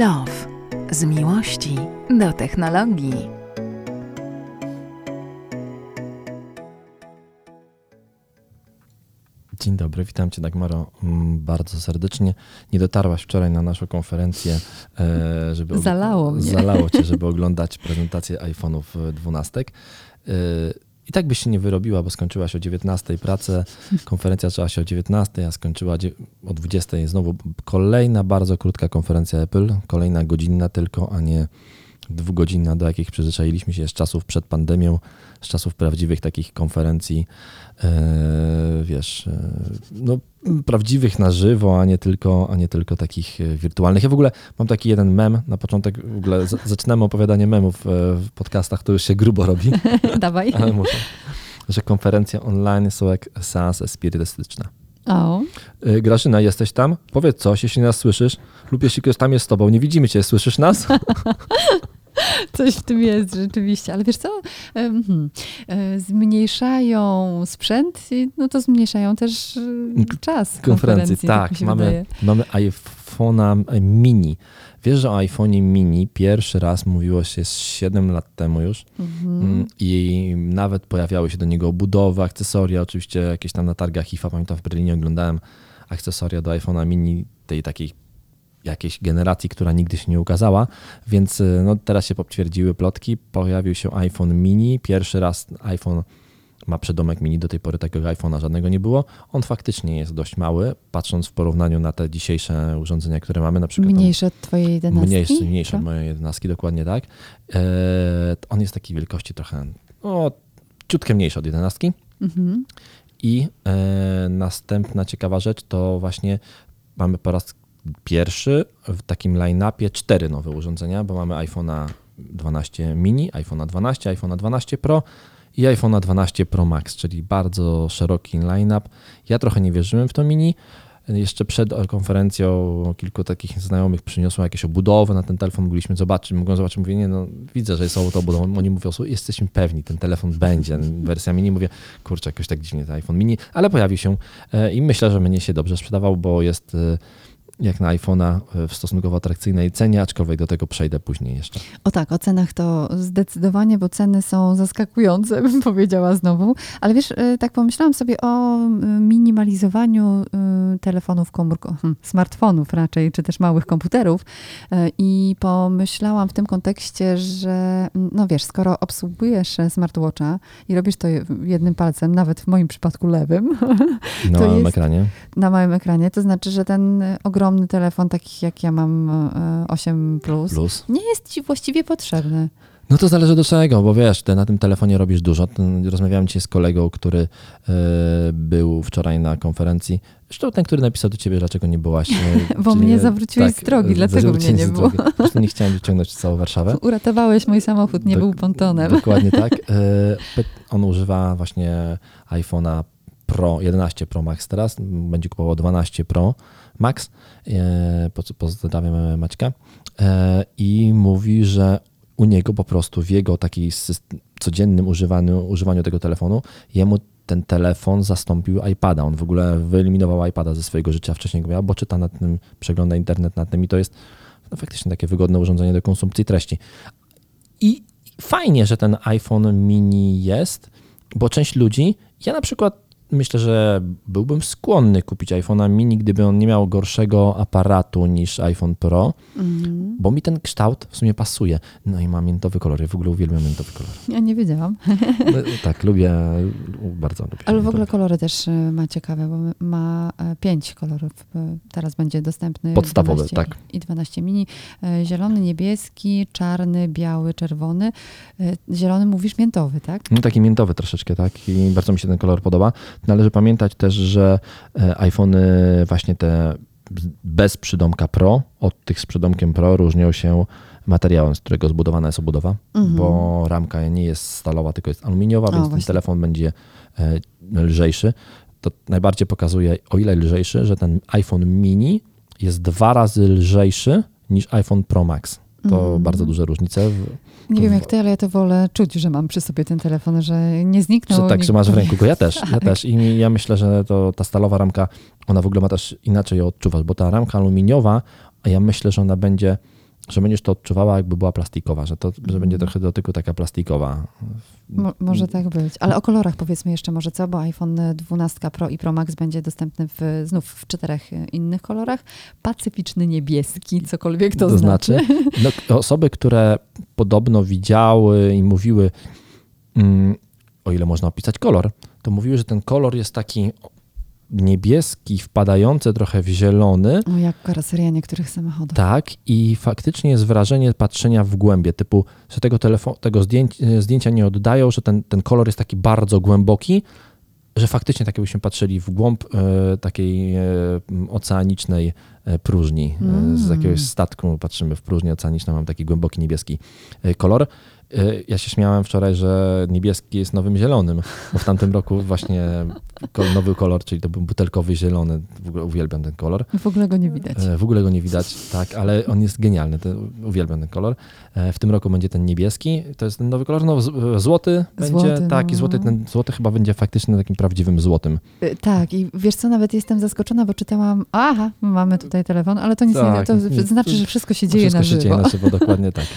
Love. Z miłości do technologii. Dzień dobry, witam Cię Dagmaro mm, bardzo serdecznie. Nie dotarłaś wczoraj na naszą konferencję, e, żeby... Zalało mnie. Zalało Cię, żeby oglądać prezentację iPhone'ów 12. I tak byś się nie wyrobiła, bo skończyłaś o 19 pracę, konferencja zaczęła się o 19, a skończyła o 20. Znowu kolejna bardzo krótka konferencja Apple, kolejna godzinna tylko, a nie dwugodzinna, do jakich przyzwyczailiśmy się z czasów przed pandemią, z czasów prawdziwych takich konferencji, e, wiesz, e, no, prawdziwych na żywo, a nie, tylko, a nie tylko takich e, wirtualnych. Ja w ogóle mam taki jeden mem, na początek w ogóle zaczynamy opowiadanie memów w podcastach, to już się grubo robi. Dawaj. Ale muszę. Że konferencje online są jak seans spirytystyczna. O. Grażyna, jesteś tam? Powiedz coś, jeśli nas słyszysz, lub jeśli ktoś tam jest z tobą. Nie widzimy cię, słyszysz nas? Coś w tym jest rzeczywiście, ale wiesz co, hmm, zmniejszają sprzęt, no to zmniejszają też e, czas konferencji. tak, tak mamy, mamy iPhone'a mini. Wiesz, że o iPhone'ie mini pierwszy raz mówiło się 7 lat temu już mhm. Mm, i nawet pojawiały się do niego obudowy, akcesoria, oczywiście jakieś tam na targach IFA, pamiętam w Berlinie oglądałem akcesoria do iPhone'a mini, tej takiej jakiejś generacji, która nigdy się nie ukazała, więc y, no, teraz się potwierdziły plotki. Pojawił się iPhone mini. Pierwszy raz iPhone ma przedomek mini, do tej pory takiego iPhone'a żadnego nie było. On faktycznie jest dość mały, patrząc w porównaniu na te dzisiejsze urządzenia, które mamy, na przykład. Mniejsze od twojej jedenastki? Mniejsze, mniejsze od mojej jedenastki, dokładnie tak. E, on jest takiej wielkości trochę, no, ciutkę mniejszy od jedenastki. Mhm. I e, następna ciekawa rzecz to właśnie mamy po raz pierwszy w takim line-upie cztery nowe urządzenia, bo mamy iPhone'a 12 mini, iPhone'a 12, iPhone'a 12 Pro i iPhone'a 12 Pro Max, czyli bardzo szeroki line-up. Ja trochę nie wierzyłem w to mini. Jeszcze przed konferencją kilku takich znajomych przyniosło jakieś obudowy na ten telefon, mogliśmy zobaczyć, mogłem zobaczyć, mówię, nie no, widzę, że jest to obudowa. Oni mówią, jesteśmy pewni, ten telefon będzie, wersja mini. Mówię, kurczę, jakoś tak dziwnie ten iPhone mini, ale pojawił się e, i myślę, że mnie się dobrze sprzedawał, bo jest e, jak na iPhone'a e, w stosunkowo atrakcyjnej cenie, aczkolwiek do tego przejdę później jeszcze. O tak, o cenach to zdecydowanie, bo ceny są zaskakujące, bym powiedziała znowu. Ale wiesz, e, tak pomyślałam sobie o minimalizowaniu e, telefonów komórkowych, hm, smartfonów raczej, czy też małych komputerów i pomyślałam w tym kontekście, że no wiesz, skoro obsługujesz smartwatcha i robisz to jednym palcem, nawet w moim przypadku lewym. Na małym ekranie. Na małym ekranie, to znaczy, że ten ogromny ogromny telefon, taki jak ja mam 8 e, plus, plus, nie jest ci właściwie potrzebny. No to zależy do czego, bo wiesz, ty na tym telefonie robisz dużo. Rozmawiałem dzisiaj z kolegą, który y, był wczoraj na konferencji. Zresztą ten, który napisał do ciebie, dlaczego nie byłaś. bo mnie zawróciłeś tak, z drogi, dlatego mnie nie było. Zresztą nie chciałem wyciągnąć całą Warszawę. Uratowałeś mój samochód, nie do, był pontonem. Dokładnie tak. Y, on używa właśnie iPhone'a Pro, 11 Pro Max teraz, będzie kupował 12 Pro Max, e, pozdrawiam Maćka, e, i mówi, że u niego po prostu w jego takim codziennym używaniu, używaniu tego telefonu, jemu ten telefon zastąpił iPada. On w ogóle wyeliminował iPada ze swojego życia. Wcześniej go miał, bo czyta na tym, przegląda internet na tym i to jest no, faktycznie takie wygodne urządzenie do konsumpcji treści. I fajnie, że ten iPhone mini jest, bo część ludzi, ja na przykład myślę, że byłbym skłonny kupić iPhone'a mini, gdyby on nie miał gorszego aparatu niż iPhone Pro, mm. bo mi ten kształt w sumie pasuje. No i ma miętowy kolor. Ja w ogóle uwielbiam miętowy kolor. Ja nie wiedziałam. No, tak, lubię, bardzo lubię. Ale w ogóle kolory też y, ma ciekawe, bo ma e, pięć kolorów. Teraz będzie dostępny Podstawowy, tak. i 12 mini. E, zielony, niebieski, czarny, biały, czerwony. E, zielony mówisz miętowy, tak? No, taki miętowy troszeczkę, tak. I bardzo mi się ten kolor podoba. Należy pamiętać też, że e, iPhony właśnie te bez przydomka Pro od tych z przydomkiem Pro różnią się materiałem, z którego zbudowana jest obudowa, mhm. bo ramka nie jest stalowa, tylko jest aluminiowa, o, więc właśnie. ten telefon będzie e, lżejszy. To najbardziej pokazuje, o ile lżejszy, że ten iPhone mini jest dwa razy lżejszy niż iPhone Pro Max. To mhm. bardzo duże różnice. Nie wiem jak ty, ale ja to wolę czuć, że mam przy sobie ten telefon, że nie zniknął. Że tak, że masz w ręku go. Ja też, tak. ja też. I ja myślę, że to ta stalowa ramka, ona w ogóle ma też inaczej ją odczuwać, bo ta ramka aluminiowa, ja myślę, że ona będzie że będziesz to odczuwała, jakby była plastikowa, że, to, że Mhm. będzie trochę dotyku taka plastikowa. Mo, może tak być. Ale o kolorach powiedzmy jeszcze może co, bo iPhone 12 Pro i Pro Max będzie dostępny w, znów w czterech innych kolorach. Pacyficzny niebieski, cokolwiek to, To znaczy. No, osoby, które podobno widziały i mówiły, mm, o ile można opisać kolor, to mówiły, że ten kolor jest taki niebieski, wpadający trochę w zielony, O, jak karoseria niektórych samochodów. tak, i faktycznie jest wrażenie patrzenia w głębie, typu, że tego, telefo- tego zdjęć, zdjęcia nie oddają, że ten, ten kolor jest taki bardzo głęboki, że faktycznie tak jakbyśmy patrzyli w głąb e, takiej e, oceanicznej e, próżni. E, z Mm. jakiegoś statku patrzymy w próżnię oceaniczną, mam taki głęboki niebieski e, kolor. E, Ja się śmiałem wczoraj, że niebieski jest nowym zielonym, bo w tamtym roku właśnie nowy kolor, czyli to był butelkowy zielony, w ogóle uwielbiam ten kolor. W ogóle go nie widać. E, W ogóle go nie widać, tak, ale on jest genialny, uwielbiam ten kolor. E, W tym roku będzie ten niebieski, to jest ten nowy kolor, no złoty będzie, Złoty, tak, i no. złoty, ten złoty chyba będzie faktycznie takim prawdziwym złotym. Tak, i wiesz co, nawet jestem zaskoczona, bo czytałam, aha, mamy tutaj telefon, ale to nic Tak, nie, to znaczy, że wszystko się dzieje Wszystko na się żywo. dzieje na żywo, dokładnie tak.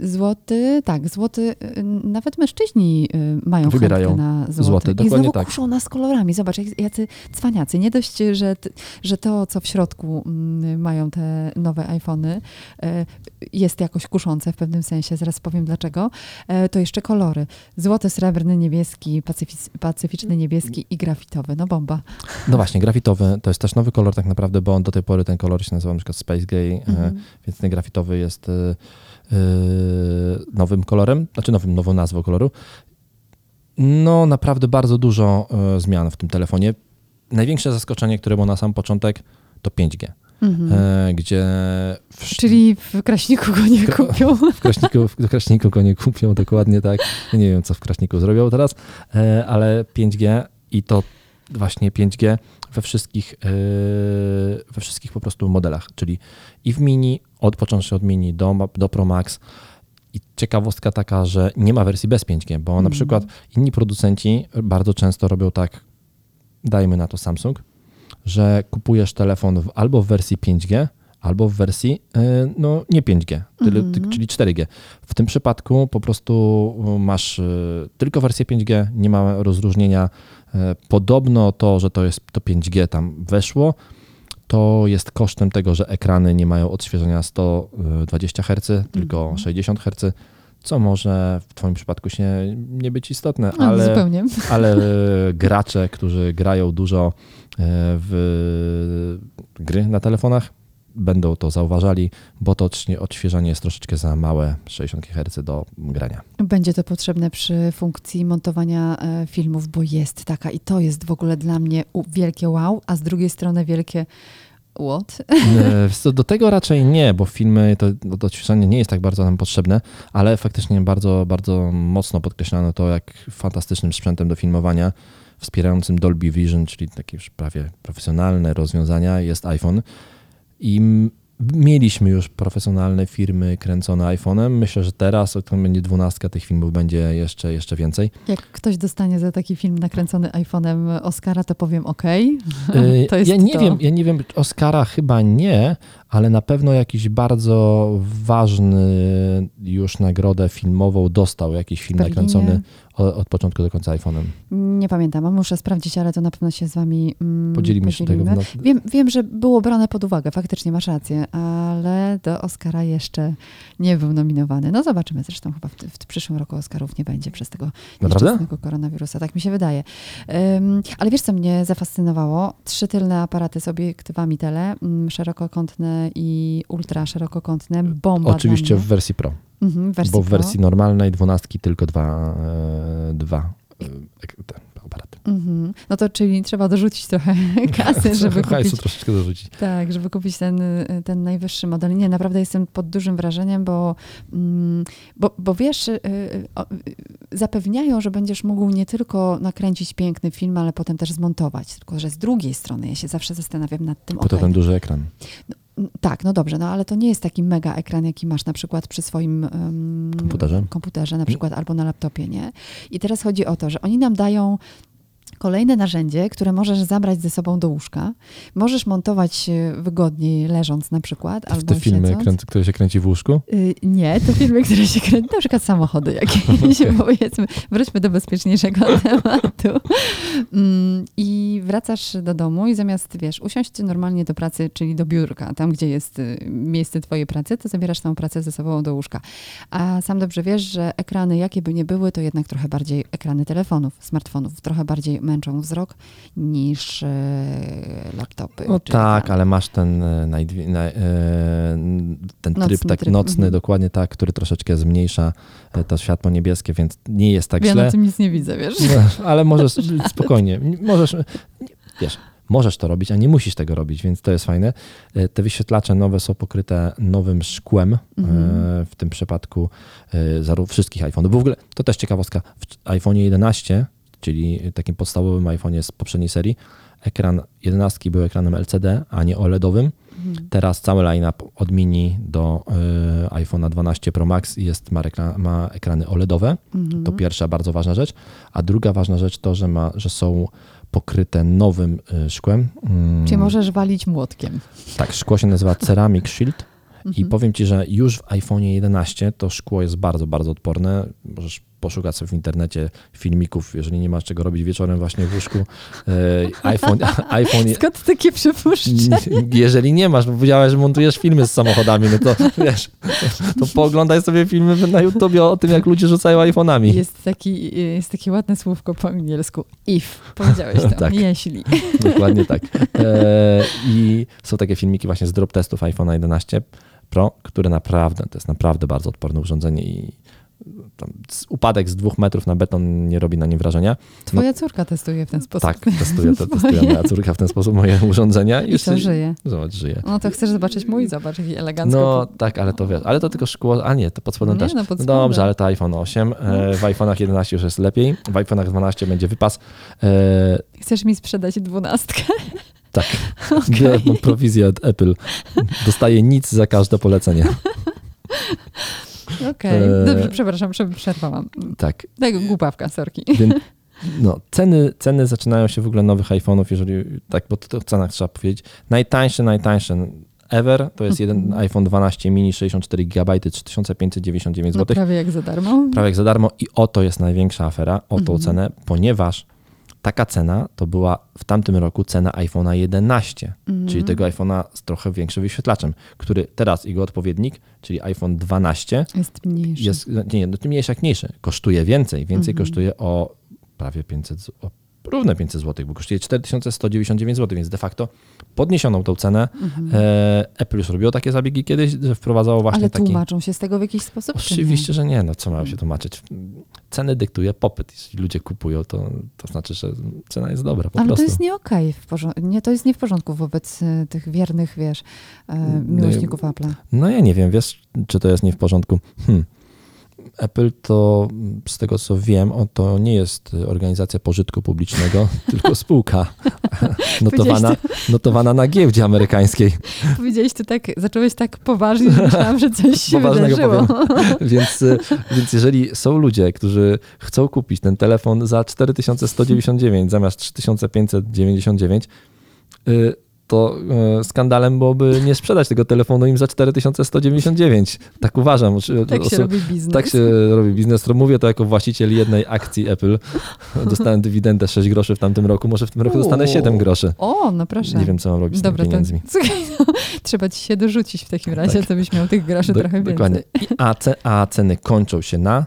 Y, Złoty, tak, złoty, y, nawet mężczyźni y, mają Wybierają na złoty. złoty, I znowu tak. kuszą nas kolorami. Zobacz, jacy cwaniacy. Nie dość, że, że to, co w środku mm, mają te nowe iPhony, e, jest jakoś kuszące w pewnym sensie, zaraz powiem dlaczego, e, to jeszcze kolory. Złoty, srebrny, niebieski, pacyfic, pacyficzny niebieski i grafitowy. No bomba. No właśnie, grafitowy to jest też nowy kolor tak naprawdę, bo on do tej pory ten kolor się nazywał na przykład Space Gray, e, Mhm. więc ten grafitowy jest e, nowym kolorem, znaczy nowym, nową nazwą koloru. No naprawdę bardzo dużo e, zmian w tym telefonie. Największe zaskoczenie, które było na sam początek, to 5G, Mhm. e, gdzie w, Czyli w Kraśniku go nie kupią. w Kraśniku, w Kraśniku go nie kupią, dokładnie tak. Nie wiem, co w Kraśniku zrobią teraz, e, ale 5G i to właśnie 5G we wszystkich, we wszystkich po prostu modelach, czyli i w mini, od, począwszy od mini do, do Pro Max. I ciekawostka taka, że nie ma wersji bez 5G, bo na Mhm. przykład inni producenci bardzo często robią tak, dajmy na to Samsung, że kupujesz telefon w, albo w wersji 5G, albo w wersji e, no, nie 5G, tyle, Mhm. ty- czyli 4G. W tym przypadku po prostu masz e, tylko wersję 5G, nie ma rozróżnienia. E, Podobno to, że to jest to 5G tam weszło, to jest kosztem tego, że ekrany nie mają odświeżenia 120 Hz, tylko Mhm. 60 Hz, co może w Twoim przypadku się nie być istotne, No, ale ale e, gracze, którzy grają dużo e, w gry na telefonach, będą to zauważali, bo to odświeżanie jest troszeczkę za małe, 60 Hz do grania. Będzie to potrzebne przy funkcji montowania e, filmów, bo jest taka i to jest w ogóle dla mnie wielkie wow, a z drugiej strony wielkie what? E, Do tego raczej nie, bo filmy, to to odświeżanie nie jest tak bardzo nam potrzebne, ale faktycznie bardzo, bardzo mocno podkreślano to, jak fantastycznym sprzętem do filmowania, wspierającym Dolby Vision, czyli takie już prawie profesjonalne rozwiązania, jest iPhone. I mieliśmy już profesjonalne firmy kręcone iPhone'em. Myślę, że teraz, jak będzie dwunastka, tych filmów będzie jeszcze, jeszcze więcej. Jak ktoś dostanie za taki film nakręcony iPhone'em Oscara, to powiem ok. To jest ja nie to. wiem, ja nie wiem, Oscara chyba nie, ale na pewno jakiś bardzo ważny już nagrodę filmową dostał, jakiś film nakręcony od, od początku do końca iPhone'em. Nie pamiętam, muszę sprawdzić, ale to na pewno się z wami mm, Podzielimy się tego. podzielimy. Wiem, wiem, że było brane pod uwagę, faktycznie masz rację, ale do Oscara jeszcze nie był nominowany. No zobaczymy, zresztą chyba w, w przyszłym roku Oscarów nie będzie przez tego nieszczęsnego koronawirusa, tak mi się wydaje. Ym, ale wiesz, co mnie zafascynowało? Trzy tylne aparaty z obiektywami tele, mm, szerokokątne i ultra szerokokątne, bomba Oczywiście w wersji Pro, Mhm, w wersji bo w Pro. wersji normalnej dwunastki tylko dwa, e, dwa e, te aparaty. Mhm. No to czyli trzeba dorzucić trochę kasy, żeby kupić Hajsu troszeczkę dorzucić. Tak, żeby kupić ten, ten najwyższy model. Nie, naprawdę jestem pod dużym wrażeniem, bo, mm, bo, bo wiesz, zapewniają, że będziesz mógł nie tylko nakręcić piękny film, ale potem też zmontować. Tylko, że z drugiej strony ja się zawsze zastanawiam nad tym, Po to ten duży ekran. Mm, Tak, no dobrze, no ale to nie jest taki mega ekran, jaki masz na przykład przy swoim em, Komputerze? komputerze na przykład albo na laptopie, nie? I teraz chodzi o to, że oni nam dają Kolejne narzędzie, które możesz zabrać ze sobą do łóżka. Możesz montować wygodniej leżąc na przykład. W albo te filmy, siedząc. kręc- które się kręci w łóżku? Y, Nie, to filmy, które się kręcą, na przykład samochody jakieś, powiedzmy. Wróćmy do bezpieczniejszego tematu. Mm, I wracasz do domu i zamiast, wiesz, usiąść normalnie do pracy, czyli do biurka, tam gdzie jest y, miejsce twojej pracy, to zabierasz tą pracę ze sobą do łóżka. A sam dobrze wiesz, że ekrany, jakie by nie były, to jednak trochę bardziej ekrany telefonów, smartfonów, trochę bardziej męczą wzrok niż e, laptopy. No tak, tam. ale masz ten, e, najdwie- na, e, ten tryb, Nocny tak tryb, nocny, mhm. dokładnie tak, który troszeczkę zmniejsza to światło niebieskie, więc nie jest tak Ja źle. na tym nic nie widzę, wiesz. No, ale możesz spokojnie, możesz, wiesz, możesz to robić, a nie musisz tego robić, więc to jest fajne. Te wyświetlacze nowe są pokryte nowym szkłem, Mhm. w tym przypadku zarówno wszystkich iPhone'ów. W ogóle to też ciekawostka, w iPhone 11, czyli takim podstawowym iPhone'ie z poprzedniej serii, ekran 11 był ekranem LCD, a nie OLEDowym. Mhm. Teraz cały line-up od mini do y, iPhone'a 12 Pro Max jest, ma, rekla- ma ekrany OLEDowe. Mhm. To pierwsza bardzo ważna rzecz. A druga ważna rzecz to, że, ma, że są pokryte nowym y, szkłem. Mm, Czyli możesz walić młotkiem. Tak, szkło się nazywa Ceramic Shield. I Mhm. powiem Ci, że już w iPhone'ie 11 to szkło jest bardzo, bardzo odporne. Możesz poszukać sobie w internecie filmików, jeżeli nie masz czego robić wieczorem właśnie w łóżku. E, iPhone, iPhone, Skąd takie przypuszczenie? jeżeli nie masz, bo powiedziałeś, że montujesz filmy z samochodami, no to wiesz, to pooglądaj sobie filmy na YouTubie o tym, jak ludzie rzucają iPhone'ami. Jest, taki, jest takie ładne słówko po angielsku. If. Powiedziałeś to. Tak. Jeśli. Dokładnie tak. E, I są takie filmiki właśnie z drop testów iPhone'a 11 Pro, które naprawdę, to jest naprawdę bardzo odporne urządzenie i upadek z dwóch metrów na beton nie robi na nie wrażenia. Twoja córka testuje w ten sposób. Tak, testuje, to, testuje moja córka w ten sposób moje urządzenia. I co, żyje? Zobacz, żyje. No to chcesz zobaczyć mój? Zobacz, jaki elegancko. No tak, ale to wiesz, ale to tylko szkło, a nie, to pod spodem Nie, też. no, pod No spodem. Dobrze, ale to iPhone 8, e, w iPhone'ach 11 już jest lepiej, w iPhone'ach 12 będzie wypas. E, Chcesz mi sprzedać dwunastkę? tak, biorę tą prowizję od Apple. Dostaję nic za każde polecenie. Okej. Eee. Dobrze, przepraszam, prze- przerwałam. Tak, Tak, głupawka, sorki. no, ceny, ceny zaczynają się w ogóle nowych iPhone'ów, jeżeli tak, bo to o cenach trzeba powiedzieć. Najtańszy, najtańszy ever to jest jeden Mhm. iPhone 12 mini 64 GB 3599 No zł. prawie jak za darmo. prawie jak za darmo i oto jest największa afera, o tą Mhm. cenę, ponieważ taka cena to była w tamtym roku cena iPhone'a 11, Mhm. czyli tego iPhone'a z trochę większym wyświetlaczem, który teraz jego odpowiednik, czyli iPhone 12 Jest mniejszy. jest, nie, no mniejszy jak mniejszy, kosztuje więcej, więcej Mhm. kosztuje o prawie 500, z- o równe 500 zł, bo kosztuje 4199 zł, więc de facto podniesioną tą cenę. Mhm. Apple już robiło takie zabiegi kiedyś, że wprowadzało właśnie Ale taki... tłumaczą się z tego w jakiś sposób? czy nie? Oczywiście, że nie. No co mają się tłumaczyć? Ceny dyktuje popyt. Jeśli ludzie kupują, to, to znaczy, że cena jest dobra po Ale prostu. to jest nie okej, w porząd- nie, to jest nie w porządku wobec e, tych wiernych, wiesz, e, No miłośników Apple'a. No ja nie wiem, wiesz, czy to jest nie w porządku. Hmm. Apple to, z tego co wiem, to nie jest organizacja pożytku publicznego, tylko spółka notowana, notowana na giełdzie amerykańskiej. Powiedziałeś to tak, zacząłeś tak poważnie, że myślałam, że coś się Poważnego wydarzyło. Więc, y, więc jeżeli są ludzie, którzy chcą kupić ten telefon za 4199 zamiast 3599, y, to y, skandalem byłoby nie sprzedać tego telefonu im za 4199. Tak uważam. Tak się robi biznes. Tak się robi biznes. Mówię to jako właściciel jednej akcji Apple. Dostałem dywidendę 6 groszy w tamtym roku, może w tym roku dostanę Uuu. 7 groszy. O, no proszę. Nie wiem, co mam robić z tymi Dobra, to, pieniędzmi. słuchaj, no, trzeba ci się dorzucić w takim razie, Tak. to byś miał tych groszy Do- trochę więcej. Dokładnie. A, a ceny kończą się na...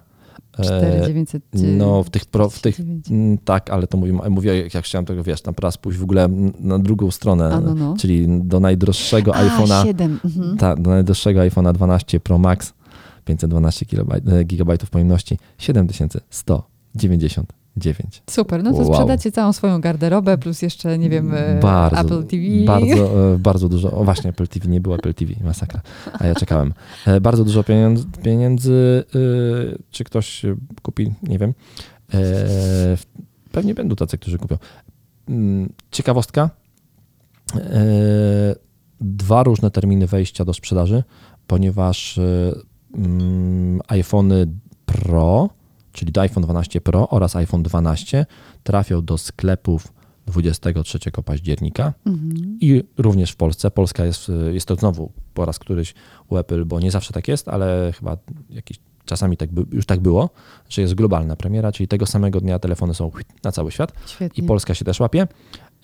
e, 4900. No, w tych, pro, w tych 49. mm, tak, ale to mówię, mówię, jak chciałem tego, wiesz, tam raz pójść w ogóle na drugą stronę, A, no, no. czyli do najdroższego A, iPhone'a, 7. Mhm. tak, do najdroższego iPhone'a 12 Pro Max, 512 kilobajt- e, gigabajtów pojemności, 7199. Super, no to Wow. sprzedacie całą swoją garderobę, plus jeszcze, nie wiem, e, Bardzo, Apple TV. Bardzo, e, bardzo dużo. O właśnie, Apple TV, nie było Apple TV, masakra. A ja czekałem. E, Bardzo dużo pieniędzy, pieniędzy czy ktoś kupi, nie wiem. Pewnie będą tacy, którzy kupią. Mm, Ciekawostka. Dwa różne terminy wejścia do sprzedaży, ponieważ mm, iPhony Pro czyli do iPhone 12 Pro oraz iPhone 12 trafią do sklepów 23 października Mhm. i również w Polsce. Polska jest, jest to znowu po raz któryś u Apple, bo nie zawsze tak jest, ale chyba jakiś czasami tak by, już tak było, że jest globalna premiera, czyli tego samego dnia telefony są na cały świat i Świetnie. Polska się też łapie.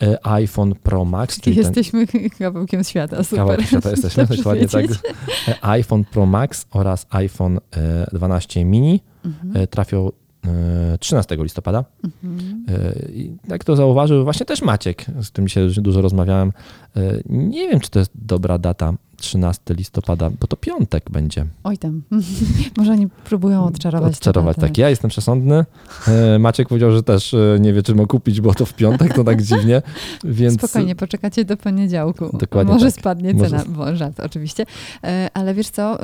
E, iPhone Pro Max, czyli ten Jesteśmy kawałkiem świata, super. kawałek świata jesteśmy, dokładnie tak. E, iPhone Pro Max oraz iPhone e, 12 mini Mhm. e, trafią e, 13 listopada. Mhm. E, I jak to zauważył właśnie też Maciek, z którym się dużo rozmawiałem. e, Nie wiem, czy to jest dobra data, 13 listopada, bo to piątek będzie. Oj tam. Może oni próbują odczarować. Odczarować, tak. Ja jestem przesądny. E, Maciek powiedział, że też e, nie wie, czy ma kupić, bo to w piątek, to tak dziwnie. Więc Spokojnie, poczekacie do poniedziałku. Dokładnie Może tak. spadnie Może- cena, bo żart oczywiście. E, Ale wiesz co,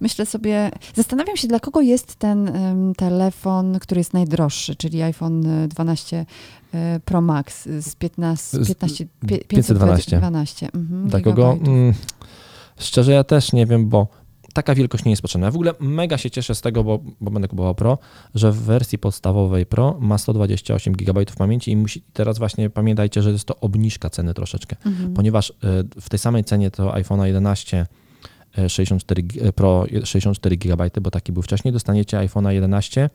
myślę sobie, zastanawiam się, dla kogo jest ten telefon, który jest najdroższy, czyli iPhone y, 12 y, Pro Max z 15, Z 15 pie- 512. 512 mhm, Dla kogo? Szczerze, ja też nie wiem, bo taka wielkość nie jest potrzebna. Ja w ogóle mega się cieszę z tego, bo, bo będę kupował Pro, że w wersji podstawowej Pro ma 128 GB pamięci i musi, teraz właśnie pamiętajcie, że jest to obniżka ceny troszeczkę, Mhm. ponieważ y, w tej samej cenie to iPhone'a 11 y, 64 gi- Pro 64 GB, bo taki był wcześniej, dostaniecie iPhone'a 11,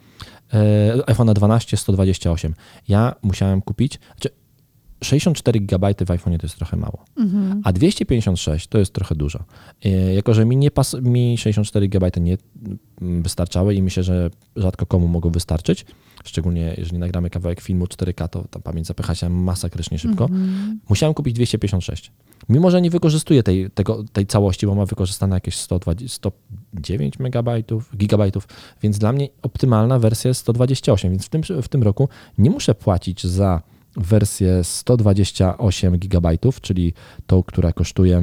y, iPhone'a 12 128. Ja musiałem kupić, znaczy 64 GB w iPhone'ie to jest trochę mało. Mhm. A 256 to jest trochę dużo. E, Jako, że mi, nie pas, mi 64 GB nie mm, wystarczały i myślę, że rzadko komu mogą wystarczyć, szczególnie jeżeli nagramy kawałek filmu 4K, to ta pamięć zapycha się masakrycznie szybko. Mhm. Musiałem kupić 256. Mimo, że nie wykorzystuję tej, tego, tej całości, bo ma wykorzystane jakieś 120, 109 megabajtów, gigabajtów, więc dla mnie optymalna wersja jest 128, więc w tym, w tym roku nie muszę płacić za wersję 128 gigabajtów, czyli tą, która kosztuje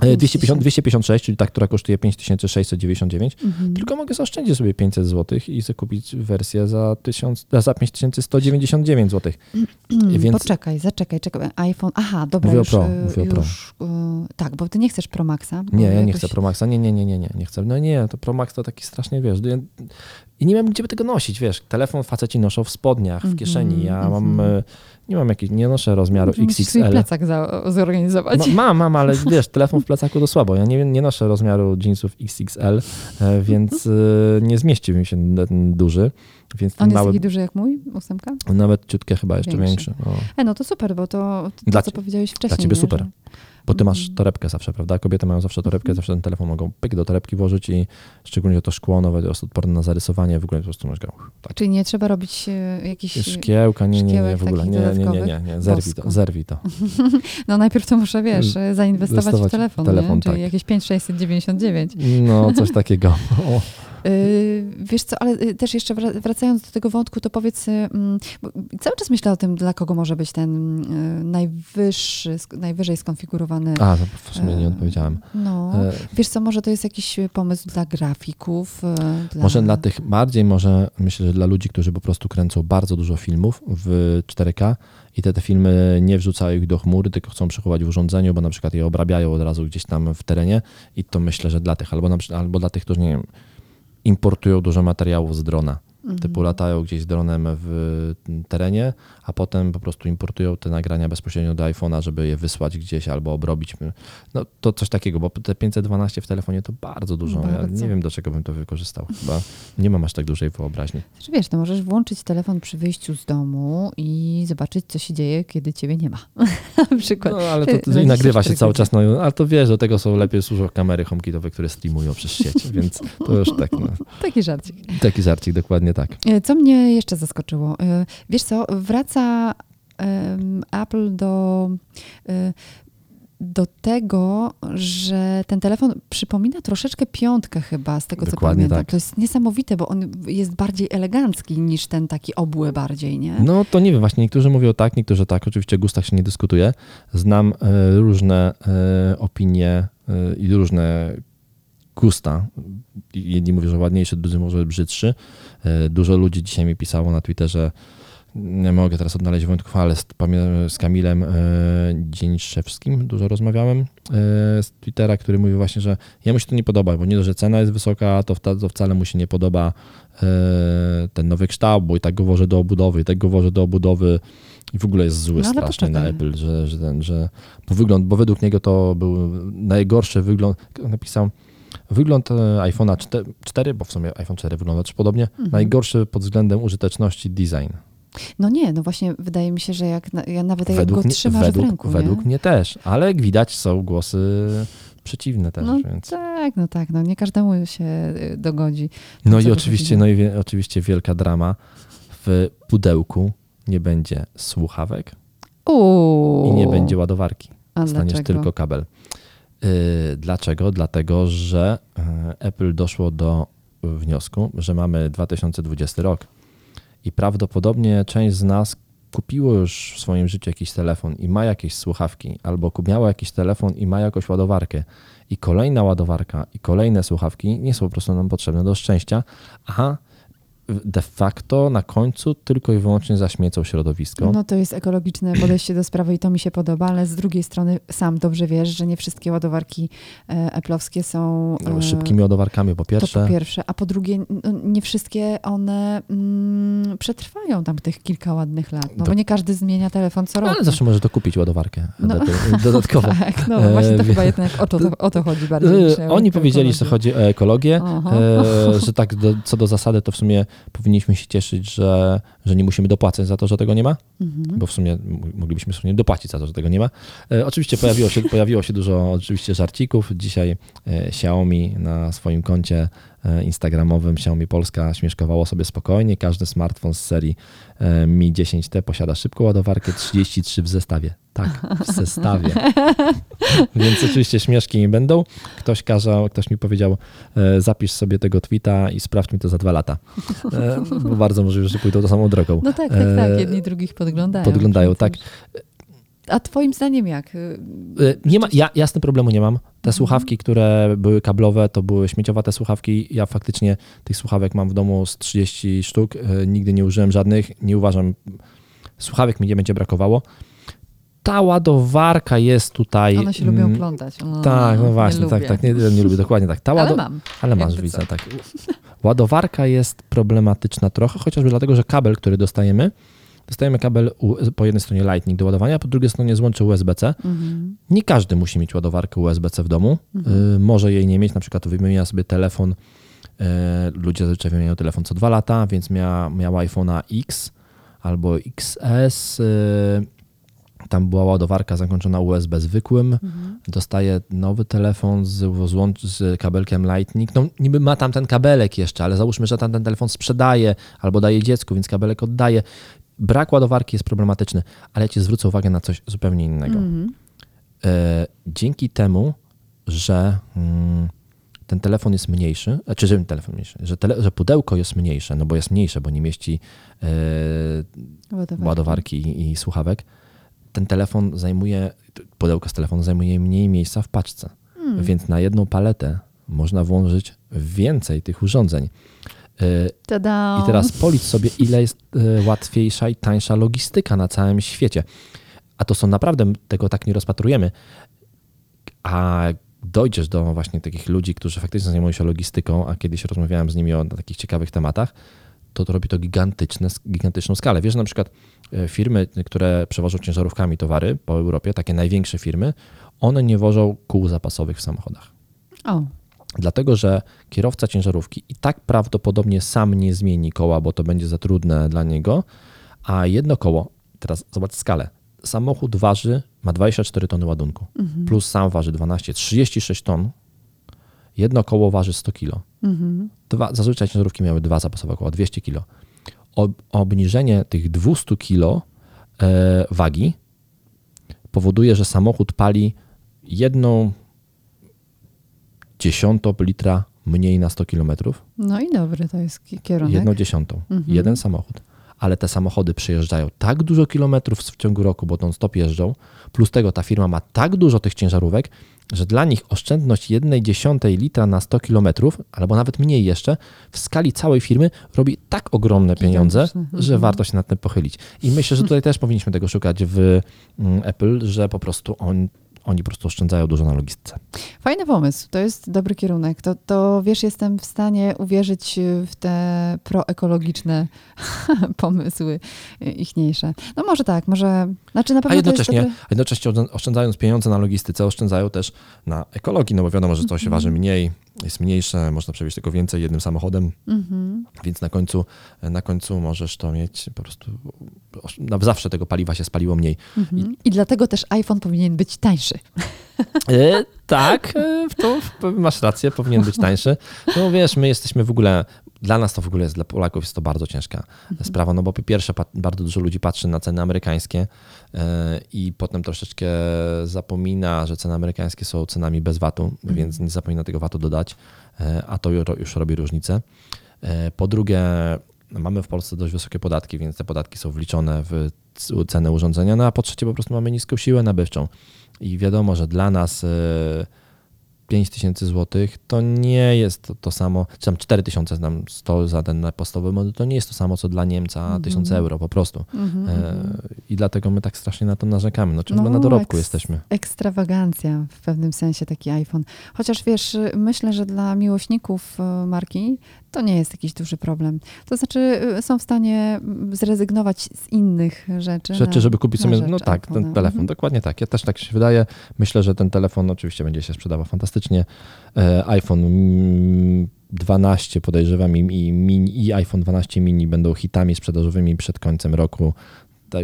e, 250, 256, czyli ta, która kosztuje 5699, Mhm. tylko mogę zaoszczędzić sobie 500 zł i sobie kupić wersję za, 1000, za 5199 zł. Mm, Więc- Poczekaj, zaczekaj, czekaj. iPhone. Aha, dobra, Mówię o już, Pro, y, mówię o Pro. już y, tak, bo ty nie chcesz Pro Maxa. Nie, ja nie jakoś- chcę Pro Maxa. Nie, nie, nie, nie, nie, nie chcę. No nie, to Pro Max to taki strasznie, wiesz, ja- i nie wiem, gdzie by tego nosić, wiesz. Telefon faceci noszą w spodniach, w kieszeni. Ja mam, mhm. e, nie mam jakiejś, nie noszę rozmiaru Musisz XXL. plecak za, zorganizować. Ma, mam, mam, ale wiesz, telefon w plecaku to słabo. Ja nie, nie noszę rozmiaru jeansów XXL, e, więc e, nie zmieścił mi się ten duży, więc On jest mały, taki duży jak mój, ósemka? nawet ciutkę chyba jeszcze Większy. większy. No. E, no to super, bo to, to Dla co powiedziałeś wcześniej. ciebie nie? super. Że- Bo ty masz Mhm. torebkę zawsze, prawda? Kobiety mają zawsze torebkę, zawsze ten telefon mogą pyk do torebki włożyć i szczególnie to szkło nowe jest odporne na zarysowanie, w ogóle po prostu masz go. Tak. Czyli nie trzeba robić e, jakichś... Szkiełka, nie, nie, nie, w ogóle. Nie, nie, nie, nie, nie. Zerwij to, zerwij to. No najpierw to muszę, wiesz, zainwestować w telefon, telefon, nie? Czyli tak. jakieś 5699. No, coś takiego. O, Wiesz co, ale y, też jeszcze wra- wracając do tego wątku, to powiedz, y, mm, cały czas myślę o tym, dla kogo może być ten y, najwyższy, najwyżej skonfigurowany. a, to w sumie nie odpowiedziałem. No, wiesz co, może to jest jakiś pomysł dla grafików? y, Dla... Może dla tych bardziej, może myślę, że dla ludzi, którzy po prostu kręcą bardzo dużo filmów w 4K i te, te filmy nie wrzucają ich do chmury, tylko chcą przechować w urządzeniu, bo na przykład je obrabiają od razu gdzieś tam w terenie i to myślę, że dla tych, albo, na, albo dla tych, którzy nie wiem, importują dużo materiałów z drona. Mhm. Typu latają gdzieś dronem w terenie, a potem po prostu importują te nagrania bezpośrednio do iPhone'a, żeby je wysłać gdzieś albo obrobić. No to coś takiego, bo te 512 w telefonie to bardzo dużo. Ja Bardzo. nie wiem, do czego bym to wykorzystał. Chyba nie mam aż tak dużej wyobraźni. Znaczy, wiesz, no możesz włączyć telefon przy wyjściu z domu i zobaczyć, co się dzieje, kiedy ciebie nie ma. Na przykład. No ale to, to i nagrywa się 24 cały czas, no ale to wiesz, do tego są lepiej służą kamery homekitowe, które streamują przez sieć, więc to już tak, no, Taki żarcik. taki żarcik, dokładnie tak. E, Co mnie jeszcze zaskoczyło? E, Wiesz co, wraca em, Apple do, e, do tego, że ten telefon przypomina troszeczkę piątkę chyba, z tego co Dokładnie pamiętam. tak. To jest niesamowite, bo on jest bardziej elegancki niż ten taki obły bardziej, nie? No to nie wiem, właśnie niektórzy mówią tak, niektórzy tak. Oczywiście o gustach się nie dyskutuje. Znam e, różne e, opinie e, i różne gusta. Jedni mówią, że ładniejszy, drudzy mówią, że brzydszy. Dużo ludzi dzisiaj mi pisało na Twitterze, nie mogę teraz odnaleźć wątków, ale z, z Kamilem e, Dzieńszewskim dużo rozmawiałem e, z Twittera, który mówił właśnie, że jemu się to nie podoba, bo nie dość, że cena jest wysoka, to, wta- to wcale mu się nie podoba e, ten nowy kształt, bo i tak go wożę do obudowy, i tak go wożę do obudowy i w ogóle jest zły No, strasznie na. Apple, że, że, ten, że bo wygląd, bo według niego to był najgorszy wygląd, napisał wygląd iPhone'a 4, 4, bo w sumie iPhone 4 wygląda też podobnie, Mhm. najgorszy pod względem użyteczności design. No nie, no właśnie wydaje mi się, że jak ja nawet jak według go mnie, trzymasz według, w ręku, według nie? mnie też, ale jak widać są głosy przeciwne też, No więc... tak, no tak, no nie każdemu się y, dogodzi. No co i oczywiście, no i wie, oczywiście wielka drama. W pudełku nie będzie słuchawek Uuu. i nie będzie ładowarki. A Dostaniesz dlaczego? tylko kabel. Yy, dlaczego? Dlatego, że yy, Apple doszło do wniosku, że mamy 2020 rok i prawdopodobnie część z nas kupiło już w swoim życiu jakiś telefon i ma jakieś słuchawki, albo miało jakiś telefon i ma jakąś ładowarkę. I kolejna ładowarka i kolejne słuchawki nie są po prostu nam potrzebne do szczęścia, a de facto na końcu tylko i wyłącznie zaśmiecą środowisko. No to jest ekologiczne podejście do sprawy i to mi się podoba, ale z drugiej strony sam dobrze wiesz, że nie wszystkie ładowarki e, Apple'owskie są No, e, Szybkimi ładowarkami po To pierwsze. po pierwsze, a po drugie, no, nie wszystkie one mm, przetrwają tam tych kilka ładnych lat, no Do- bo nie każdy zmienia telefon co roku. Ale zawsze możesz dokupić ładowarkę No. dodatkowo- dodatkowo. Tak, no E, właśnie to wie- chyba jednak o to, o to chodzi bardziej. E, Oni powiedzieli, że chodzi o ekologię, Aha. e, że tak do, co do zasady, to w sumie powinniśmy się cieszyć, że, że nie musimy dopłacać za to, że tego nie ma, Mhm. bo w sumie moglibyśmy w sumie dopłacić za to, że tego nie ma. E, Oczywiście pojawiło się, pojawiło się dużo oczywiście żarcików. Dzisiaj e, Xiaomi na swoim koncie e, instagramowym Xiaomi Polska śmieszkowało sobie spokojnie. Każdy smartfon z serii e, Mi 10T posiada szybką ładowarkę 33 w zestawie. Tak, w zestawie. Więc oczywiście śmieszki nie będą. Ktoś kazał, ktoś mi powiedział, e, zapisz sobie tego tweeta i sprawdź mi to za dwa lata. Bo bardzo możliwe, że pójdą tą samą drogą. No tak, tak, tak. Jedni drugich podglądają. podglądają, tak. A twoim zdaniem jak? Y, Y, Nie ma, ja, ja z tym problemu nie mam. Te Mhm. słuchawki, które były kablowe, to były śmieciowate słuchawki. Ja faktycznie tych słuchawek mam w domu z 30 sztuk. y, Nigdy nie użyłem żadnych. Nie uważam, słuchawek mi nie będzie brakowało. Ta ładowarka jest tutaj. One się lubią mm, plątać. O, Tak, no nie właśnie, tak, lubię. tak. Nie, nie lubię, dokładnie tak. Ta Ale łado- mam. ale masz, widzę, co. tak. Ładowarka jest problematyczna trochę, chociażby dlatego, że kabel, który dostajemy, dostajemy kabel po jednej stronie Lightning do ładowania, po drugiej stronie złącze USB-C. Mhm. Nie każdy musi mieć ładowarkę USB-C w domu. Mhm. Y, może jej nie mieć, na przykład wymienia sobie telefon. y, ludzie zazwyczaj wymieniają telefon co dwa lata, więc miała, miała iPhone'a X albo XS. y, tam była ładowarka zakończona USB zwykłym. Mhm. Dostaje nowy telefon z, złącz- z kabelkiem Lightning. No niby ma tam ten kabelek jeszcze, ale załóżmy, że tam ten telefon sprzedaje albo daje dziecku, więc kabelek oddaje. Brak ładowarki jest problematyczny, ale ja ci zwrócę uwagę na coś zupełnie innego. Mhm. E, dzięki temu, że mm, ten telefon jest mniejszy, czy że telefon mniejszy, że, tele, że pudełko jest mniejsze, no bo jest mniejsze, bo nie mieści e, Ładowarki. ładowarki i, i słuchawek, ten telefon zajmuje, pudełko z telefonu zajmuje mniej miejsca w paczce, Hmm. więc na jedną paletę można włożyć więcej tych urządzeń. Tada. i teraz policz sobie, ile jest e, łatwiejsza i tańsza logistyka na całym świecie. A to są naprawdę, tego tak nie rozpatrujemy. A dojdziesz do właśnie takich ludzi, którzy faktycznie zajmują się logistyką, a kiedyś rozmawiałem z nimi o takich ciekawych tematach, to, to robi to gigantyczne, gigantyczną skalę. Wiesz, na przykład e, firmy, które przewożą ciężarówkami towary po Europie, takie największe firmy, one nie wożą kół zapasowych w samochodach. O, Dlatego, że kierowca ciężarówki i tak prawdopodobnie sam nie zmieni koła, bo to będzie za trudne dla niego, a jedno koło, teraz zobacz skalę, samochód waży, ma 24 tony ładunku, plus sam waży 12, 36 ton, jedno koło waży 100 kilo. mhm. Dwa, zazwyczaj ciężarówki miały dwa zapasowe koła, 200 kilo. Ob, obniżenie tych 200 kilo e, wagi powoduje, że samochód pali jedną dziesiątą litra mniej na 100 kilometrów. No i dobry to jest ki- kierunek. Jedną dziesiątą. Mhm. Jeden samochód. ale te samochody przejeżdżają tak dużo kilometrów w ciągu roku, bo non stop jeżdżą, plus tego ta firma ma tak dużo tych ciężarówek, że dla nich oszczędność 1,1 litra na 100 kilometrów, albo nawet mniej jeszcze, w skali całej firmy robi tak ogromne pieniądze, że warto się nad tym pochylić. I myślę, że tutaj też powinniśmy tego szukać w mm, Apple, że po prostu on, oni po prostu oszczędzają dużo na logistyce. Fajny pomysł, to jest dobry kierunek. To, to wiesz, jestem w stanie uwierzyć w te proekologiczne pomysły ichniejsze. No może tak, może, znaczy na pewno a jednocześnie, dobry... jednocześnie oszczędzając pieniądze na logistyce, oszczędzają też na ekologii, no bo wiadomo, że coś się waży mniej, jest mniejsze, można przewieźć tylko więcej jednym samochodem, Mhm. więc na końcu, na końcu możesz to mieć po prostu, no, zawsze tego paliwa się spaliło mniej. Mhm. I dlatego też iPhone powinien być tańszy. E, tak, e, to masz rację, powinien być tańszy. No wiesz, my jesteśmy w ogóle, dla nas to w ogóle jest, dla Polaków jest to bardzo ciężka sprawa, no bo po pierwsze bardzo dużo ludzi patrzy na ceny amerykańskie i potem troszeczkę zapomina, że ceny amerykańskie są cenami bez VAT-u, więc nie zapomina tego VAT-u dodać, e, a to ju- już robi różnicę. E, Po drugie, mamy w Polsce dość wysokie podatki, więc te podatki są wliczone w cenę urządzenia, no a po trzecie po prostu mamy niską siłę nabywczą. I wiadomo, że dla nas e, 5 tysięcy złotych to nie jest to, to samo, czy tam 4 tysiące nam 100 za ten podstawowy model, to nie jest to samo, co dla Niemca 1000 euro po prostu. Mhm, E, I dlatego my tak strasznie na to narzekamy. No, w No, na dorobku eks- jesteśmy. Ekstrawagancja w pewnym sensie taki iPhone. Chociaż wiesz, myślę, że dla miłośników e, marki to nie jest jakiś duży problem. To znaczy e, są w stanie mm, zrezygnować z innych rzeczy. Rzeczy, na- żeby kupić sobie, no tak, ten telefon, Mhm. dokładnie tak. Ja też tak się wydaje. Myślę, że ten telefon oczywiście będzie się sprzedawał fantastycznie. E, iPhone mm, 12 podejrzewam i, mini, i iPhone 12 mini będą hitami sprzedażowymi przed końcem roku.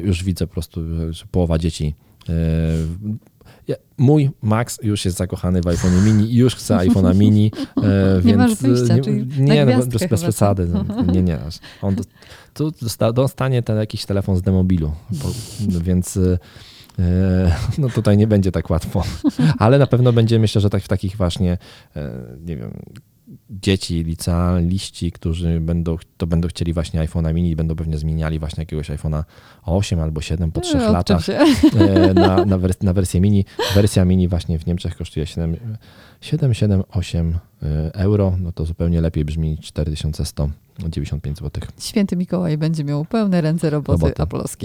Już widzę po prostu, połowa dzieci e, Mój Max już jest zakochany w iPhone mini i już chce iPhone'a mini. e, Nie więc, masz wyjścia, nie, nie no, bez, przesady. no, Nie, nie. aż. On tu dosta, dostanie ten jakiś telefon z demobilu, bo, więc no tutaj nie będzie tak łatwo. Ale na pewno będzie, myślę, że tak w takich właśnie, e, nie wiem, dzieci licealiści, którzy będą, to będą chcieli właśnie iPhone'a mini i będą pewnie zmieniali właśnie jakiegoś iPhone'a 8 albo 7 po 3 E, odczep latach e, na, na, wers- na wersję mini. Wersja mini właśnie w Niemczech kosztuje 7, 778 e, euro, no to zupełnie lepiej brzmi 4195 zł. Święty Mikołaj będzie miał pełne ręce roboty, Roboty.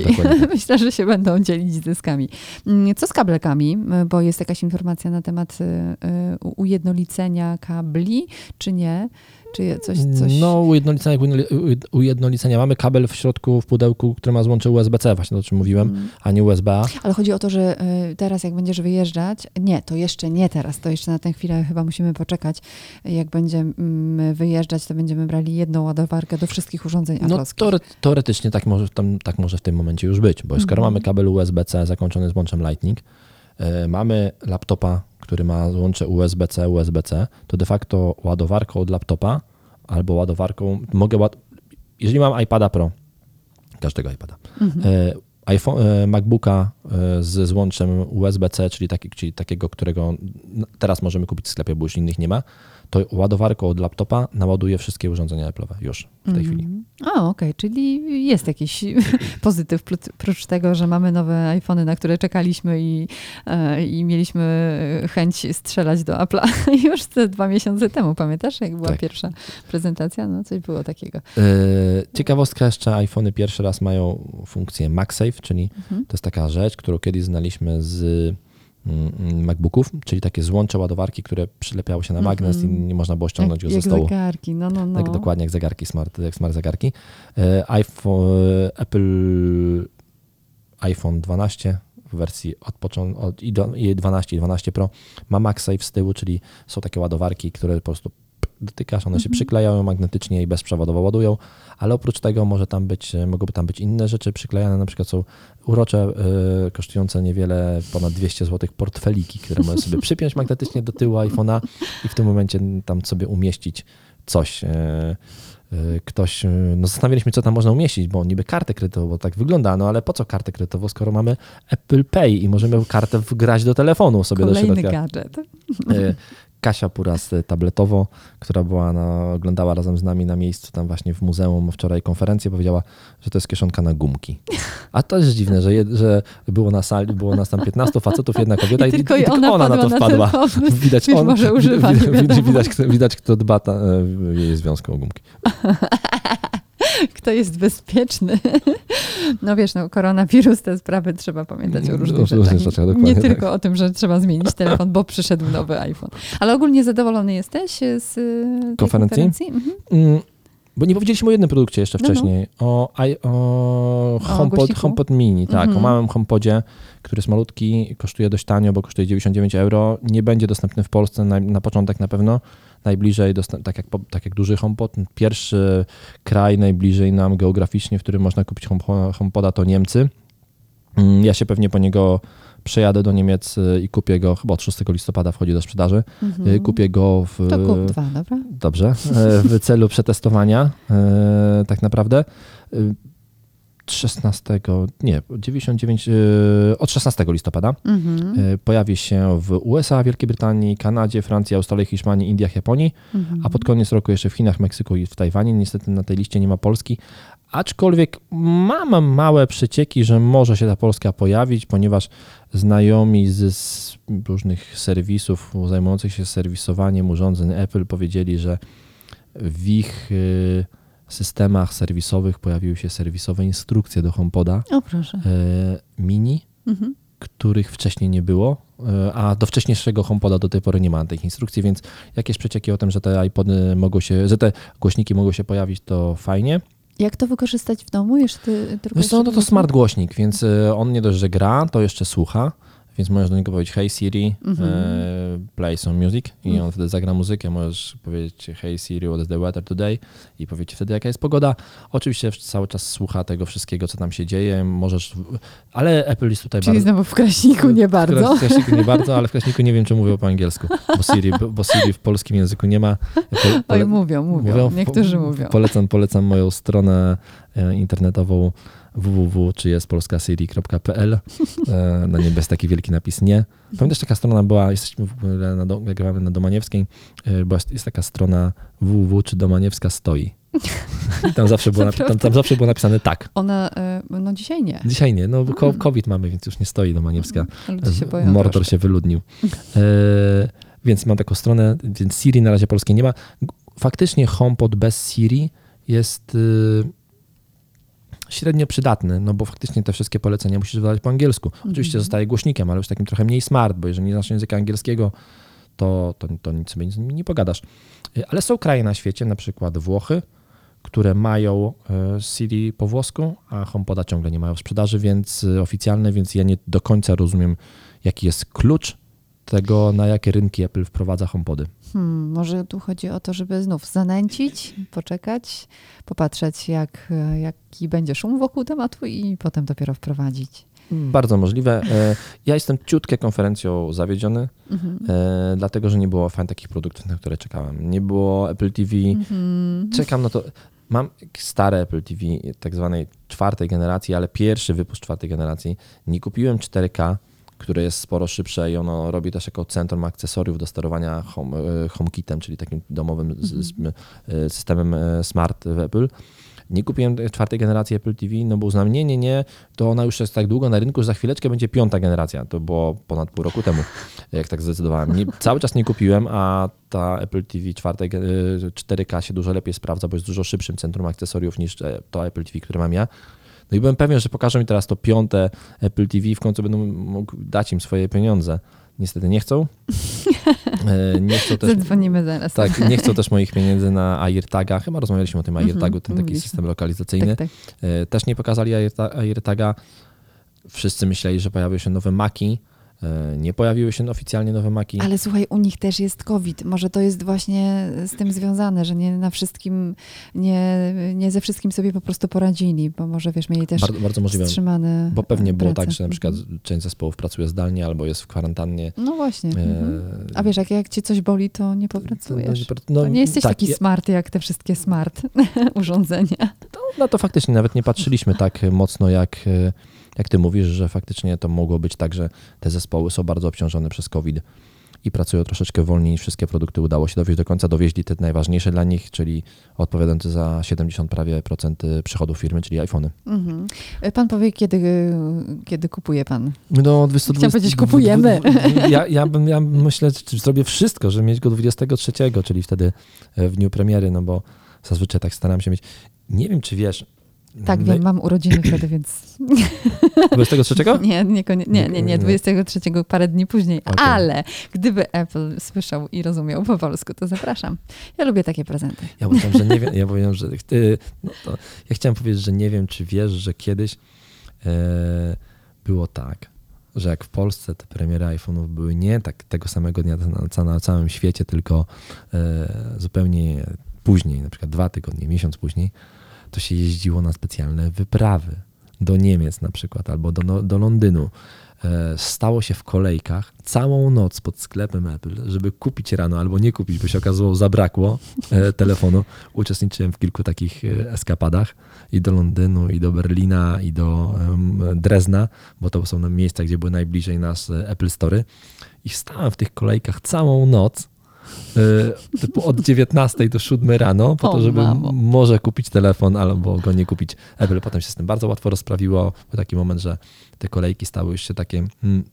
Dokładnie tak. Myślę, że się będą dzielić zyskami. Mm, Co z kabelkami? Bo jest jakaś informacja na temat y, y, ujednolicenia kabli, czy nie? Czy coś, coś... No, ujednolicenia, ujednoli- ujednolicenia. Mamy kabel w środku, w pudełku, który ma złącze USB-C, właśnie o czym mówiłem, Mm. a nie USB-A. Ale chodzi o to, że y, teraz jak będziesz wyjeżdżać, nie, to jeszcze nie teraz, to jeszcze na tę chwilę chyba musimy poczekać. Jak będziemy wyjeżdżać, to będziemy brali jedną ładowarkę do wszystkich urządzeń No, teore, teoretycznie tak może, tam, tak może w tym momencie już być, bo skoro Mhm. mamy kabel USB-C zakończony z łączem Lightning, e, mamy laptopa, który ma łącze USB-C, USB-C, to de facto ładowarką od laptopa albo ładowarką mogę, ład... jeżeli mam iPada Pro, każdego iPada, Mhm. e, iPhone, e, MacBooka e, z złączem USB-C, czyli, taki, czyli takiego, którego teraz możemy kupić w sklepie, bo już innych nie ma, to ładowarką od laptopa naładuje wszystkie urządzenia Apple'owe już w tej chwili. Mhm. A, okej, czyli jest jakiś pozytyw, prócz tego, że mamy nowe iPhony, na które czekaliśmy i, e, i mieliśmy chęć strzelać do Apple'a już te dwa miesiące temu, pamiętasz, jak była Tak. pierwsza prezentacja? No, coś było takiego. E, Ciekawostka jeszcze, iPhony pierwszy raz mają funkcję MagSafe, czyli Mhm. to jest taka rzecz, którą kiedyś znaliśmy z mm, mm, MacBooków, czyli takie złącze ładowarki, które przylepiały się na magnes Mhm. i nie można było ściągnąć jak, go jak ze stołu. zegarki, no, no, no. Tak, dokładnie jak zegarki smart, jak smart zegarki. E, iPhone, e, Apple iPhone 12 w wersji od, począ- od i do- i 12 i 12 Pro ma MagSafe z tyłu, czyli są takie ładowarki, które po prostu dotykasz, one się Mhm. przyklejają magnetycznie i bezprzewodowo ładują, ale oprócz tego może tam być, e, mogłyby tam być inne rzeczy przyklejane, na przykład są urocze, e, kosztujące niewiele, ponad 200 zł portfeliki, które możesz sobie przypiąć magnetycznie do tyłu iPhone'a i w tym momencie tam sobie umieścić coś. e, Ktoś, no zastanawialiśmy, co tam można umieścić, bo niby kartę kredytową, bo tak wygląda, no ale po co kartę kredytową, skoro mamy Apple Pay i możemy kartę wgrać do telefonu sobie do Kolejny środka. gadżet. Kasia Puras tabletowo, która była na, oglądała razem z nami na miejscu tam właśnie w muzeum wczoraj konferencję, powiedziała, że to jest kieszonka na gumki. A to jest dziwne, że, je, że było na sali, było nas tam 15 facetów, jedna kobieta i, I tylko, i, tylko ona, ona, na to wpadła. Na widać, on, może używa, widać, widać, widać, kto, dba ta, e, jej związku o gumki. Kto jest bezpieczny? No wiesz, no koronawirus, te sprawy trzeba pamiętać o różnych O rzeczach. rzeczach, Nie tylko tak. o tym, że trzeba zmienić telefon, bo przyszedł nowy iPhone. Ale ogólnie zadowolony jesteś z y, Konferencji? konferencji? Mhm. Mm, Bo nie powiedzieliśmy o jednym produkcie jeszcze No, no. wcześniej. O, i- o HomePod, głośniku? HomePod Mini, tak. Mhm. O małym HomePodzie, który jest malutki, kosztuje dość tanio, bo kosztuje 99 euro. Nie będzie dostępny w Polsce na, na początek na pewno. Najbliżej, tak, jak, tak jak duży HomePod, pierwszy kraj najbliżej nam geograficznie, w którym można kupić Home- HomePoda to Niemcy. Mm, Ja się pewnie po niego przejadę do Niemiec y, i kupię go, chyba od 6 listopada wchodzi do sprzedaży. Mhm. Y, Kupię go w... To kup dwa, dobra? Dobrze, e, w celu przetestowania tak naprawdę. E, 16, nie, 99, e, od 16 listopada Mhm. e, pojawi się w USA, Wielkiej Brytanii, Kanadzie, Francji, Australii, Hiszpanii, Indiach, Japonii, Mhm. a pod koniec roku jeszcze w Chinach, Meksyku i w Tajwanie. Niestety na tej liście nie ma Polski, aczkolwiek mam małe przecieki, że może się ta Polska pojawić, ponieważ znajomi z, z różnych serwisów zajmujących się serwisowaniem urządzeń Apple powiedzieli, że w ich y, systemach serwisowych pojawiły się serwisowe instrukcje do HomePoda O proszę. e, mini, Mhm. których wcześniej nie było, e, a do wcześniejszego HomePoda do tej pory nie ma tych instrukcji, więc jakieś przecieki o tym, że te iPody mogą się, że te głośniki mogą się pojawić, to fajnie. Jak to wykorzystać w domu? Jeszcze ty, tylko Wiesz co, jeszcze no to smart głośnik, więc e, on nie dość, że gra, to jeszcze słucha, więc możesz do niego powiedzieć hey Siri, Mhm. e, play some music i on wtedy zagra muzykę, możesz powiedzieć hey Siri, what is the weather today i powiedzieć wtedy jaka jest pogoda. Oczywiście cały czas słucha tego wszystkiego, co tam się dzieje, możesz, ale Apple jest tutaj Czyli bardzo... znowu w kraśniku nie bardzo. W kraśniku nie bardzo, ale w kraśniku nie wiem, czy mówią po angielsku, bo Siri, bo Siri w polskim języku nie ma. Pole, Oj, mówią, mówią. mówią? Niektórzy Po- mówią. Polecam, polecam moją stronę e, internetową www, czy jest polskasiri.pl. E, Na nim jest taki wielki napis nie. Pamiętasz, taka strona była, jesteśmy w ogóle na, nagrywamy na Domaniewskiej, e, była, jest taka strona www, czy Domaniewska stoi. I tam zawsze, było tam, tam zawsze było napisane tak. Ona, e, no dzisiaj nie. Dzisiaj nie, no bo ko- COVID mamy, więc już nie stoi Domaniewska. Ludzie się Mordor troszkę. się wyludnił. E, więc mam taką stronę, więc Siri na razie polskiej nie ma. Faktycznie HomePod bez Siri jest y, średnio przydatny, no bo faktycznie te wszystkie polecenia musisz wydawać po angielsku. Oczywiście Mhm. zostaje głośnikiem, ale już takim trochę mniej smart, bo jeżeli nie znasz języka angielskiego, to, to, to nic sobie nie pogadasz. Y, Ale są kraje na świecie, na przykład Włochy, które mają e, Siri po włosku, a HomePoda ciągle nie mają w sprzedaży, więc e, oficjalne, więc ja nie do końca rozumiem, jaki jest klucz tego, na jakie rynki Apple wprowadza HomePody. Hmm, może tu chodzi o to, żeby znów zanęcić, poczekać, popatrzeć, jak, jaki będzie szum wokół tematu i potem dopiero wprowadzić. Bardzo możliwe. E, Ja jestem ciutkę konferencją zawiedziony, Mhm. e, dlatego że nie było fajnych takich produktów, na które czekałem. Nie było Apple TV. Mhm. Czekam na to. Mam stare Apple TV, tak zwanej czwartej generacji, ale pierwszy wypust czwartej generacji. Nie kupiłem 4K, które jest sporo szybsze i ono robi też jako centrum akcesoriów do sterowania home, e, HomeKitem, czyli takim domowym z, e, systemem e, smart w Apple. Nie kupiłem czwartej generacji Apple TV, no bo uznałem, nie, nie, nie, to ona już jest tak długo na rynku, że za chwileczkę będzie piąta generacja. To było ponad pół roku temu, jak tak zdecydowałem. Nie, cały czas nie kupiłem, a ta Apple TV czwartej, ge- y, 4K się dużo lepiej sprawdza, bo jest dużo szybszym centrum akcesoriów niż to Apple TV, które mam ja. No i byłem pewien, że pokażą mi teraz to piąte Apple TV w końcu będę mógł dać im swoje pieniądze. Niestety nie chcą. E, Nie chcą też Zadzwonimy zaraz. tak, nie chcą też moich pieniędzy na AirTaga. Chyba rozmawialiśmy o tym Mhm, AirTagu, ten taki system lokalizacyjny. tak, tak. E, Też nie pokazali AirTA- AirTaga. Wszyscy myśleli, że pojawią się nowe Maki. E, Nie pojawiły się oficjalnie nowe Maki. Ale słuchaj, u nich też jest COVID. Może to jest właśnie z tym związane, że nie na wszystkim, nie, nie ze wszystkim sobie po prostu poradzili, bo może wiesz, mieli też Bardzo, bardzo możliwe. wstrzymane Bo pewnie było pracę. tak, że na przykład Mhm. część zespołów pracuje zdalnie albo jest w kwarantannie. No właśnie. E, Mhm. A wiesz, jak, jak cię coś boli, to nie popracujesz. no, To nie jesteś tak, taki ja- smart jak te wszystkie smart urządzenia. No to faktycznie nawet nie patrzyliśmy tak mocno, jak, e, jak ty mówisz, że faktycznie to mogło być tak, że te zespoły są bardzo obciążone przez COVID i pracują troszeczkę wolniej. Wszystkie produkty udało się dowieść do końca. Dowieźli te najważniejsze dla nich, czyli odpowiadające za 70 prawie procent przychodów firmy, czyli iPhony. Mhm. Pan powie, kiedy, kiedy kupuje pan? No, 220, Chciałam powiedzieć, kupujemy. Ja, ja, bym, ja myślę, że zrobię wszystko, żeby mieć go 23, czyli wtedy w dniu premiery, no bo zazwyczaj tak staram się mieć. Nie wiem, czy wiesz, tak, My... wiem, mam urodziny wtedy, więc... 23? Nie, nie, nie, nie, nie, 23 parę dni później, okay. ale gdyby Apple słyszał i rozumiał po polsku, to zapraszam. Ja lubię takie prezenty. Ja mówię, że nie wiem, ja powiem, że no ja chciałem powiedzieć, że nie wiem, czy wiesz, że kiedyś e, było tak, że jak w Polsce te premiery iPhone'ów były nie tak tego samego dnia na, na całym świecie, tylko e, zupełnie później, na przykład dwa tygodnie, miesiąc później, to się jeździło na specjalne wyprawy do Niemiec na przykład albo do, no, do Londynu. E, stało się w kolejkach całą noc pod sklepem Apple, żeby kupić rano albo nie kupić, bo się okazało, zabrakło e, telefonu. Uczestniczyłem w kilku takich e, eskapadach i do Londynu, i do Berlina, i do Drezna, bo to są miejsca, gdzie były najbliżej nas Apple Story. I stałem w tych kolejkach całą noc typu od 19 do 7 rano, po o, to, żeby mamo. może kupić telefon albo go nie kupić. Apple potem się z tym bardzo łatwo rozprawiło. Był taki moment, że te kolejki stały już się takie. Hmm,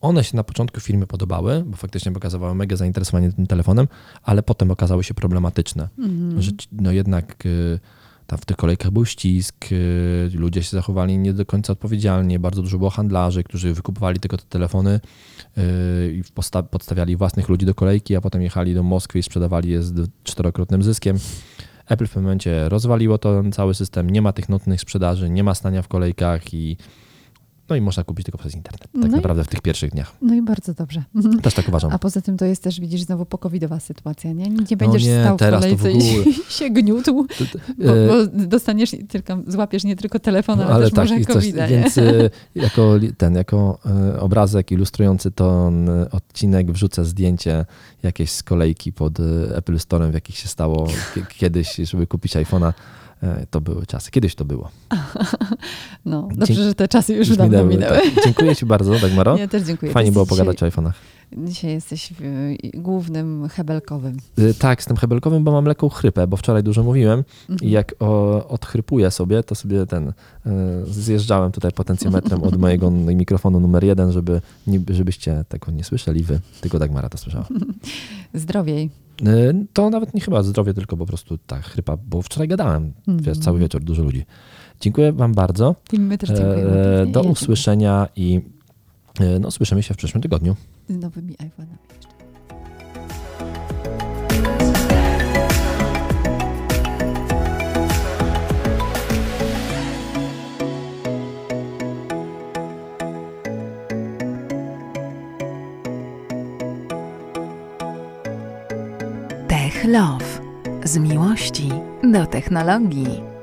one się na początku firmy podobały, bo faktycznie pokazywały mega zainteresowanie tym telefonem, ale potem okazały się problematyczne. Mm. Że no jednak y, tam w tych kolejkach był ścisk, y, ludzie się zachowali nie do końca odpowiedzialnie, bardzo dużo było handlarzy, którzy wykupowali tylko te telefony y, i podstawiali własnych ludzi do kolejki, a potem jechali do Moskwy i sprzedawali je z czterokrotnym zyskiem. Apple w pewnym momencie rozwaliło to cały system, nie ma tych nocnych sprzedaży, nie ma stania w kolejkach i no i można kupić tylko przez internet, tak no naprawdę i, w tych pierwszych dniach. No i bardzo dobrze. Też tak uważam. A poza tym to jest też, widzisz, znowu pokowidowa sytuacja, nie? Nie będziesz no nie, stał w kolejce i się gniótł, bo, bo, e- dostaniesz tylko, złapiesz nie tylko telefon, ale, no, ale też tak, może coś, Więc e, jako ten, jako e, obrazek ilustrujący ten odcinek wrzucę zdjęcie jakieś z kolejki pod Apple Store'em, w jakich się stało kiedyś, żeby kupić iPhone'a to były czasy. Kiedyś to było. No, dobrze, Dzie że te czasy już, już dawno minęły. Tak. Dziękuję Ci bardzo, Dagmaro. Ja też dziękuję. Fajnie było pogadać dzisiaj, o iPhone'ach. Dzisiaj jesteś głównym hebelkowym. E, tak, jestem hebelkowym, bo mam lekką chrypę, bo wczoraj dużo mówiłem mhm. i jak o, odchrypuję sobie, to sobie ten, e, zjeżdżałem tutaj potencjometrem od mojego mikrofonu numer jeden, żeby, żebyście tego nie słyszeli wy, tylko Dagmara to słyszała. Zdrowiej. To nawet nie chyba zdrowie, tylko po prostu ta chrypa, bo wczoraj gadałem, mm. wiesz, cały wieczór, dużo ludzi. Dziękuję wam bardzo. I my też dziękujemy. E, do usłyszenia i e, no, słyszymy się w przyszłym tygodniu. Z nowymi iPhone'ami jeszcze. Love. Z miłości do technologii.